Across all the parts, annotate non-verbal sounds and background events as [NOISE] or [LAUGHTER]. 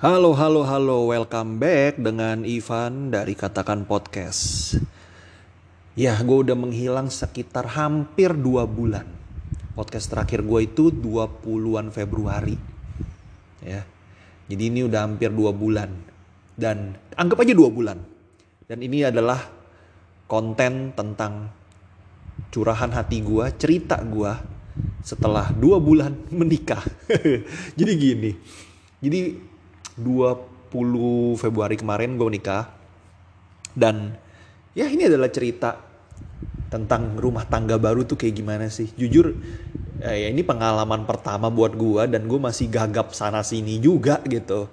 Halo, halo, halo, welcome back dengan Ivan dari Katakan Podcast. Ya, gue udah menghilang sekitar hampir dua bulan. Podcast terakhir gue itu 20-an Februari. Ya, jadi ini udah hampir dua bulan. Dan anggap aja dua bulan. Dan ini adalah konten tentang curahan hati gue, cerita gue setelah dua bulan [LAUGHS] menikah. [LAUGHS] jadi gini, jadi 20 Februari kemarin gue menikah. Dan ya ini adalah cerita tentang rumah tangga baru tuh kayak gimana sih. Jujur eh, ya ini pengalaman pertama buat gue dan gue masih gagap sana sini juga gitu.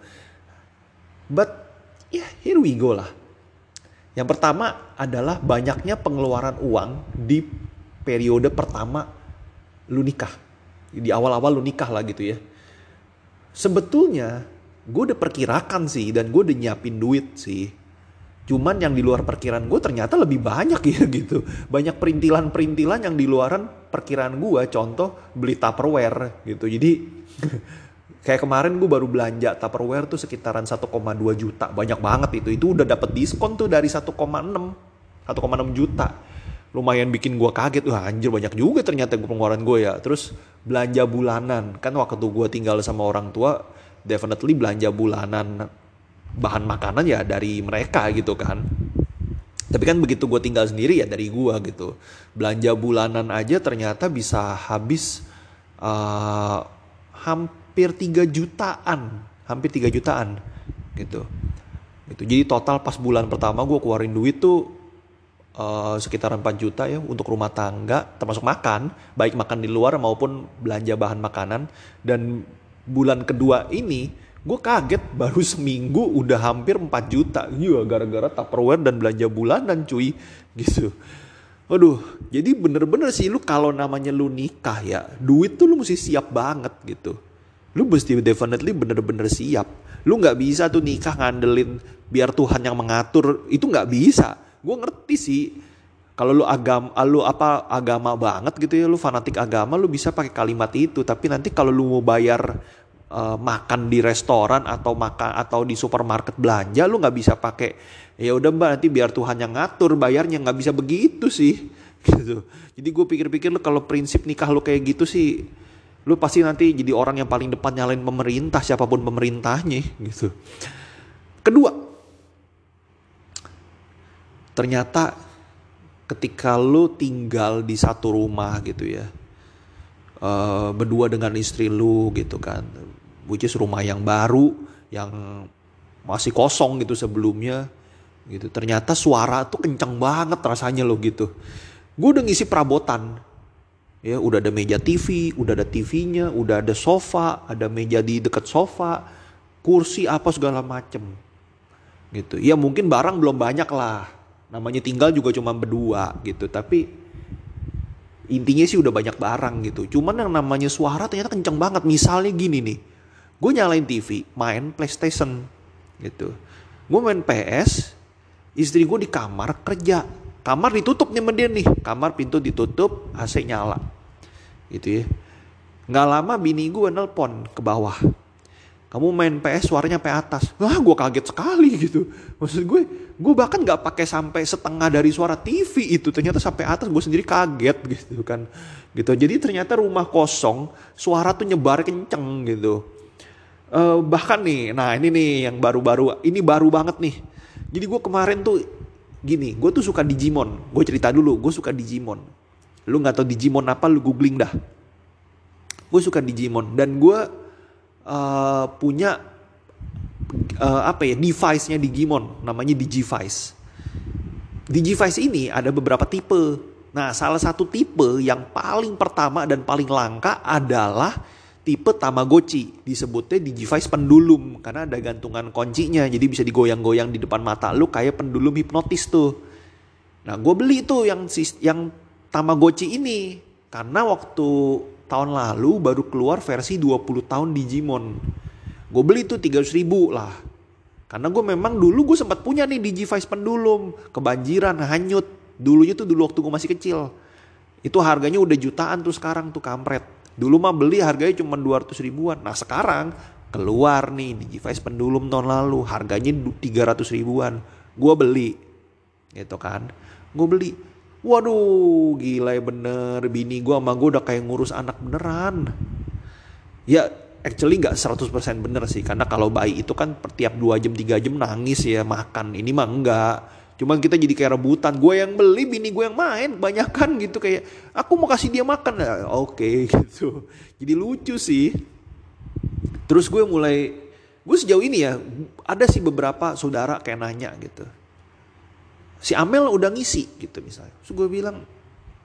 But ya yeah, here we go lah. Yang pertama adalah banyaknya pengeluaran uang di periode pertama lu nikah. Di awal-awal lu nikah lah gitu ya. Sebetulnya gue udah perkirakan sih dan gue udah nyiapin duit sih. Cuman yang di luar perkiraan gue ternyata lebih banyak [LAUGHS] ya gitu. Banyak perintilan-perintilan yang di luaran perkiraan gue. Contoh beli Tupperware gitu. Jadi [LAUGHS] kayak kemarin gue baru belanja Tupperware tuh sekitaran 1,2 juta. Banyak banget itu. Itu udah dapet diskon tuh dari 1,6 1,6 juta. Lumayan bikin gue kaget. Wah anjir banyak juga ternyata pengeluaran gue ya. Terus belanja bulanan. Kan waktu gue tinggal sama orang tua definitely belanja bulanan bahan makanan ya dari mereka gitu kan. Tapi kan begitu gue tinggal sendiri ya dari gue gitu. Belanja bulanan aja ternyata bisa habis uh, hampir 3 jutaan. Hampir 3 jutaan gitu. Gitu. Jadi total pas bulan pertama gue keluarin duit tuh uh, sekitar 4 juta ya untuk rumah tangga termasuk makan. Baik makan di luar maupun belanja bahan makanan. Dan bulan kedua ini gue kaget baru seminggu udah hampir 4 juta iya gara-gara tupperware dan belanja bulanan cuy gitu Waduh, jadi bener-bener sih lu kalau namanya lu nikah ya, duit tuh lu mesti siap banget gitu. Lu mesti definitely bener-bener siap. Lu nggak bisa tuh nikah ngandelin biar Tuhan yang mengatur, itu nggak bisa. Gue ngerti sih, kalau lu agama, lu apa agama banget gitu ya, lu fanatik agama, lu bisa pakai kalimat itu. Tapi nanti kalau lu mau bayar uh, makan di restoran atau makan atau di supermarket belanja lu nggak bisa pakai ya udah mbak nanti biar Tuhan yang ngatur bayarnya. Nggak bisa begitu sih [LAUGHS] gitu. Jadi gue pikir-pikir lu kalau prinsip nikah lu kayak gitu sih lu pasti nanti jadi orang yang paling depan nyalain pemerintah siapa pun pemerintahnya [LAUGHS] gitu. Kedua ternyata ketika lu tinggal di satu rumah gitu ya uh, berdua dengan istri lu gitu kan which is rumah yang baru yang masih kosong gitu sebelumnya gitu. Ternyata suara tuh kencang banget rasanya loh gitu. Gue udah ngisi perabotan. Ya udah ada meja TV udah ada TV-nya udah ada sofa ada meja di dekat sofa kursi apa segala macem gitu. Ya mungkin barang belum banyak lah. Namanya tinggal juga cuma berdua gitu. Tapi intinya sih udah banyak barang gitu. Cuman yang namanya suara ternyata kenceng banget. Misalnya gini nih gue nyalain TV main PlayStation gitu. Gue main PS istri gue di kamar kerja. Kamar ditutup nih dia nih. Kamar pintu ditutup AC nyala. Gitu ya. Nggak lama bini gue nelpon ke bawah. Kamu main PS suaranya sampai atas. Wah gue kaget sekali gitu. Maksud gue gue bahkan nggak pakai sampai setengah dari suara TV itu. Ternyata sampai atas gue sendiri kaget gitu kan. Gitu. Jadi ternyata rumah kosong suara tuh nyebar kenceng gitu Uh, bahkan nih, nah ini nih yang baru-baru, ini baru banget nih. Jadi gue kemarin tuh gini, gue tuh suka Digimon. Gue cerita dulu, gue suka Digimon. Lu nggak tau Digimon apa, lu googling dah. Gue suka Digimon dan gue uh, punya uh, apa ya device-nya Digimon, namanya Digivice. Digivice ini ada beberapa tipe. Nah, salah satu tipe yang paling pertama dan paling langka adalah tipe Tamagotchi disebutnya Digivice pendulum karena ada gantungan kuncinya jadi bisa digoyang-goyang di depan mata lu kayak pendulum hipnotis tuh. Nah gue beli tuh yang yang Tamagotchi ini karena waktu tahun lalu baru keluar versi 20 tahun Digimon. Gue beli tuh 300 ribu lah. Karena gue memang dulu gue sempat punya nih Digivice pendulum. Kebanjiran, hanyut. Dulunya tuh dulu waktu gue masih kecil. Itu harganya udah jutaan tuh sekarang tuh kampret. Dulu mah beli harganya cuma 200 ribuan. Nah sekarang keluar nih Digivice pendulum tahun lalu harganya 300 ribuan. Gue beli gitu kan? Gue beli. Waduh gila ya bener. Bini gue sama gue udah kayak ngurus anak beneran. Ya actually nggak 100% bener sih karena kalau bayi itu kan tiap 2 jam 3 jam nangis ya makan. Ini mah enggak Cuman kita jadi kayak rebutan. Gue yang beli, bini gue yang main. Banyak kan gitu kayak, aku mau kasih dia makan. Ya, Oke okay, [LAUGHS] gitu. Jadi lucu sih. Terus gue mulai, gue sejauh ini ya, ada sih beberapa saudara kayak nanya gitu. Si Amel udah ngisi gitu misalnya. Terus gue bilang,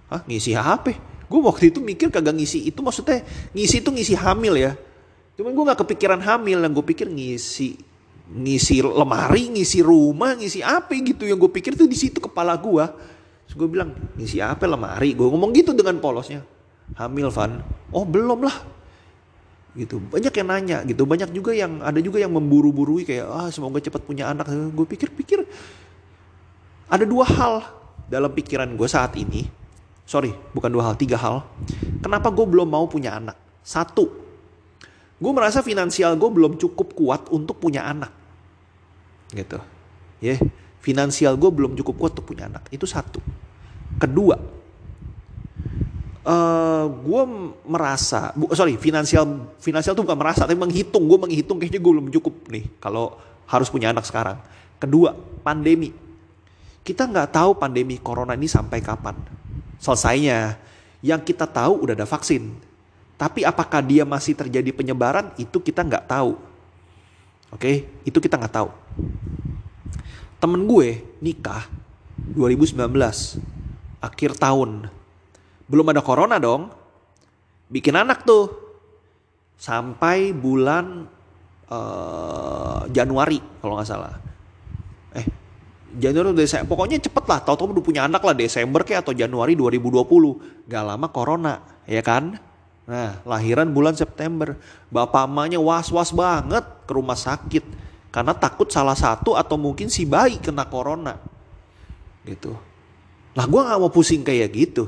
hah ngisi HP? Gue waktu itu mikir kagak ngisi. Itu maksudnya ngisi itu ngisi hamil ya. Cuman gue gak kepikiran hamil. Yang gue pikir ngisi ngisi lemari, ngisi rumah, ngisi apa gitu yang gue pikir tuh di situ kepala gue. Terus gue bilang ngisi apa lemari? Gue ngomong gitu dengan polosnya. Hamil Van? Oh belum lah. Gitu banyak yang nanya gitu banyak juga yang ada juga yang memburu-burui kayak ah semoga cepat punya anak. Gue pikir-pikir ada dua hal dalam pikiran gue saat ini. Sorry, bukan dua hal, tiga hal. Kenapa gue belum mau punya anak? Satu, gue merasa finansial gue belum cukup kuat untuk punya anak gitu. Ya yeah. finansial gue belum cukup kuat untuk punya anak. Itu satu. Kedua uh, gue merasa bu, sorry finansial finansial tuh bukan merasa tapi menghitung. Gue menghitung kayaknya gue belum cukup nih kalau harus punya anak sekarang. Kedua pandemi. Kita nggak tahu pandemi corona ini sampai kapan. Selesainya. Yang kita tahu udah ada vaksin. Tapi apakah dia masih terjadi penyebaran? Itu kita nggak tahu. Oke, okay? itu kita nggak tahu. Temen gue nikah 2019 akhir tahun. Belum ada corona dong. Bikin anak tuh sampai bulan uh, Januari kalau nggak salah. Eh Januari Desember pokoknya cepet lah. Tahu-tahu udah punya anak lah Desember kayak atau Januari 2020. Gak lama corona ya kan? Nah, lahiran bulan September. Bapak mamanya was-was banget ke rumah sakit. Karena takut salah satu atau mungkin si bayi kena corona. Gitu. Lah gue gak mau pusing kayak gitu.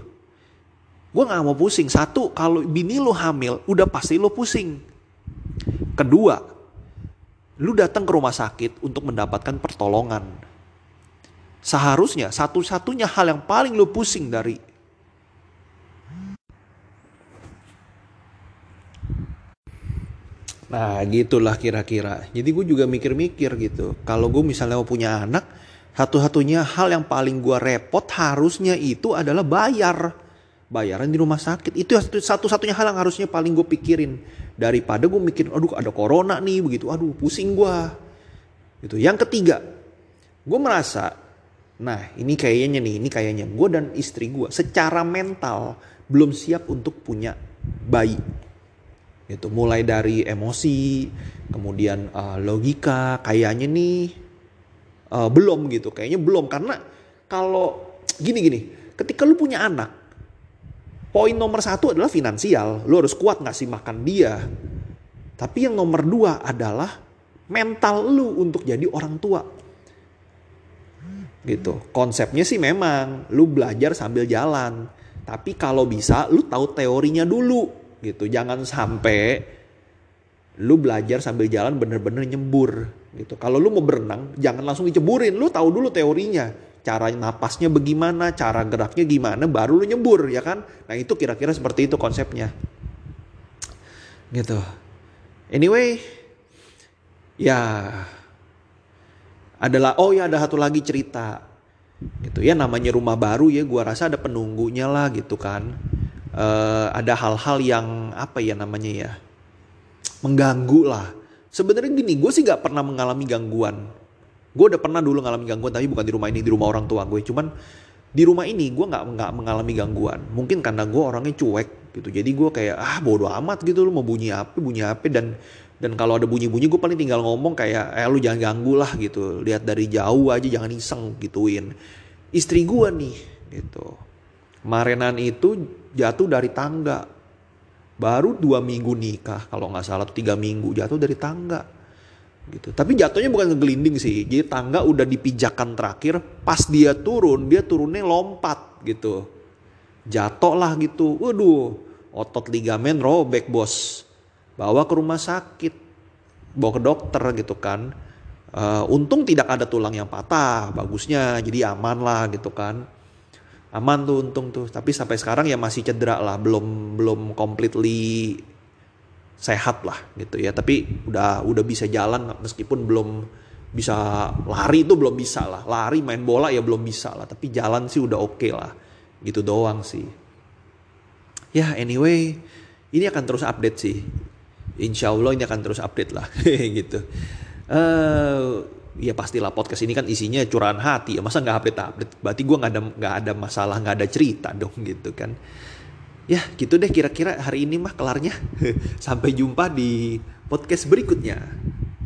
Gue gak mau pusing. Satu, kalau bini lo hamil, udah pasti lo pusing. Kedua, lu datang ke rumah sakit untuk mendapatkan pertolongan. Seharusnya satu-satunya hal yang paling lu pusing dari Nah gitulah kira-kira. Jadi gue juga mikir-mikir gitu. Kalau gue misalnya mau punya anak, satu-satunya hal yang paling gue repot harusnya itu adalah bayar. Bayaran di rumah sakit. Itu satu-satunya hal yang harusnya paling gue pikirin. Daripada gue mikir, aduh ada corona nih begitu. Aduh pusing gue. Gitu. Yang ketiga, gue merasa, nah ini kayaknya nih, ini kayaknya gue dan istri gue secara mental belum siap untuk punya bayi gitu mulai dari emosi kemudian uh, logika kayaknya nih uh, belum gitu kayaknya belum. Karena kalau gini gini ketika lu punya anak poin nomor satu adalah finansial. Lu harus kuat ngasih makan dia? Tapi yang nomor dua adalah mental lu untuk jadi orang tua. Gitu. Konsepnya sih memang lu belajar sambil jalan. Tapi kalau bisa lu tahu teorinya dulu gitu. Jangan sampai lu belajar sambil jalan bener-bener nyembur gitu. Kalau lu mau berenang, jangan langsung diceburin. Lu tahu dulu teorinya. Cara napasnya bagaimana, cara geraknya gimana, baru lu nyembur ya kan. Nah itu kira-kira seperti itu konsepnya. Gitu. Anyway, ya adalah oh ya ada satu lagi cerita gitu ya namanya rumah baru ya gua rasa ada penunggunya lah gitu kan uh, ada hal-hal yang apa ya namanya ya mengganggu lah. Sebenarnya gini, gue sih gak pernah mengalami gangguan. Gue udah pernah dulu mengalami gangguan, tapi bukan di rumah ini, di rumah orang tua gue. Cuman di rumah ini gue nggak nggak mengalami gangguan. Mungkin karena gue orangnya cuek gitu. Jadi gue kayak ah bodoh amat gitu, lu mau bunyi apa, bunyi apa dan dan kalau ada bunyi-bunyi gue paling tinggal ngomong kayak eh lu jangan ganggu lah gitu. Lihat dari jauh aja jangan iseng gituin. Istri gue nih gitu. Kemarinan itu jatuh dari tangga. Baru dua minggu nikah, kalau nggak salah tiga minggu jatuh dari tangga. Gitu. Tapi jatuhnya bukan ngegelinding sih. Jadi tangga udah dipijakan terakhir, pas dia turun, dia turunnya lompat gitu. Jatuh lah gitu. Waduh, otot ligamen robek bos. Bawa ke rumah sakit. bawa ke dokter gitu kan uh, untung tidak ada tulang yang patah bagusnya jadi aman lah gitu kan aman tuh untung tuh. Tapi sampai sekarang ya masih cedera lah. Belum belum completely sehat lah gitu ya. Tapi udah udah bisa jalan meskipun belum bisa lari itu belum bisa lah. Lari main bola ya belum bisa lah. Tapi jalan sih udah oke okay lah. Gitu doang sih. Ya anyway ini akan terus update sih. Insya Allah ini akan terus update lah [LAUGHS] gitu. Uh, ya pastilah podcast ini kan isinya curahan hati. Ya masa nggak update update berarti gue nggak ada nggak ada masalah nggak ada cerita dong gitu kan. Ya gitu deh kira-kira hari ini mah kelarnya. [LAUGHS] Sampai jumpa di podcast berikutnya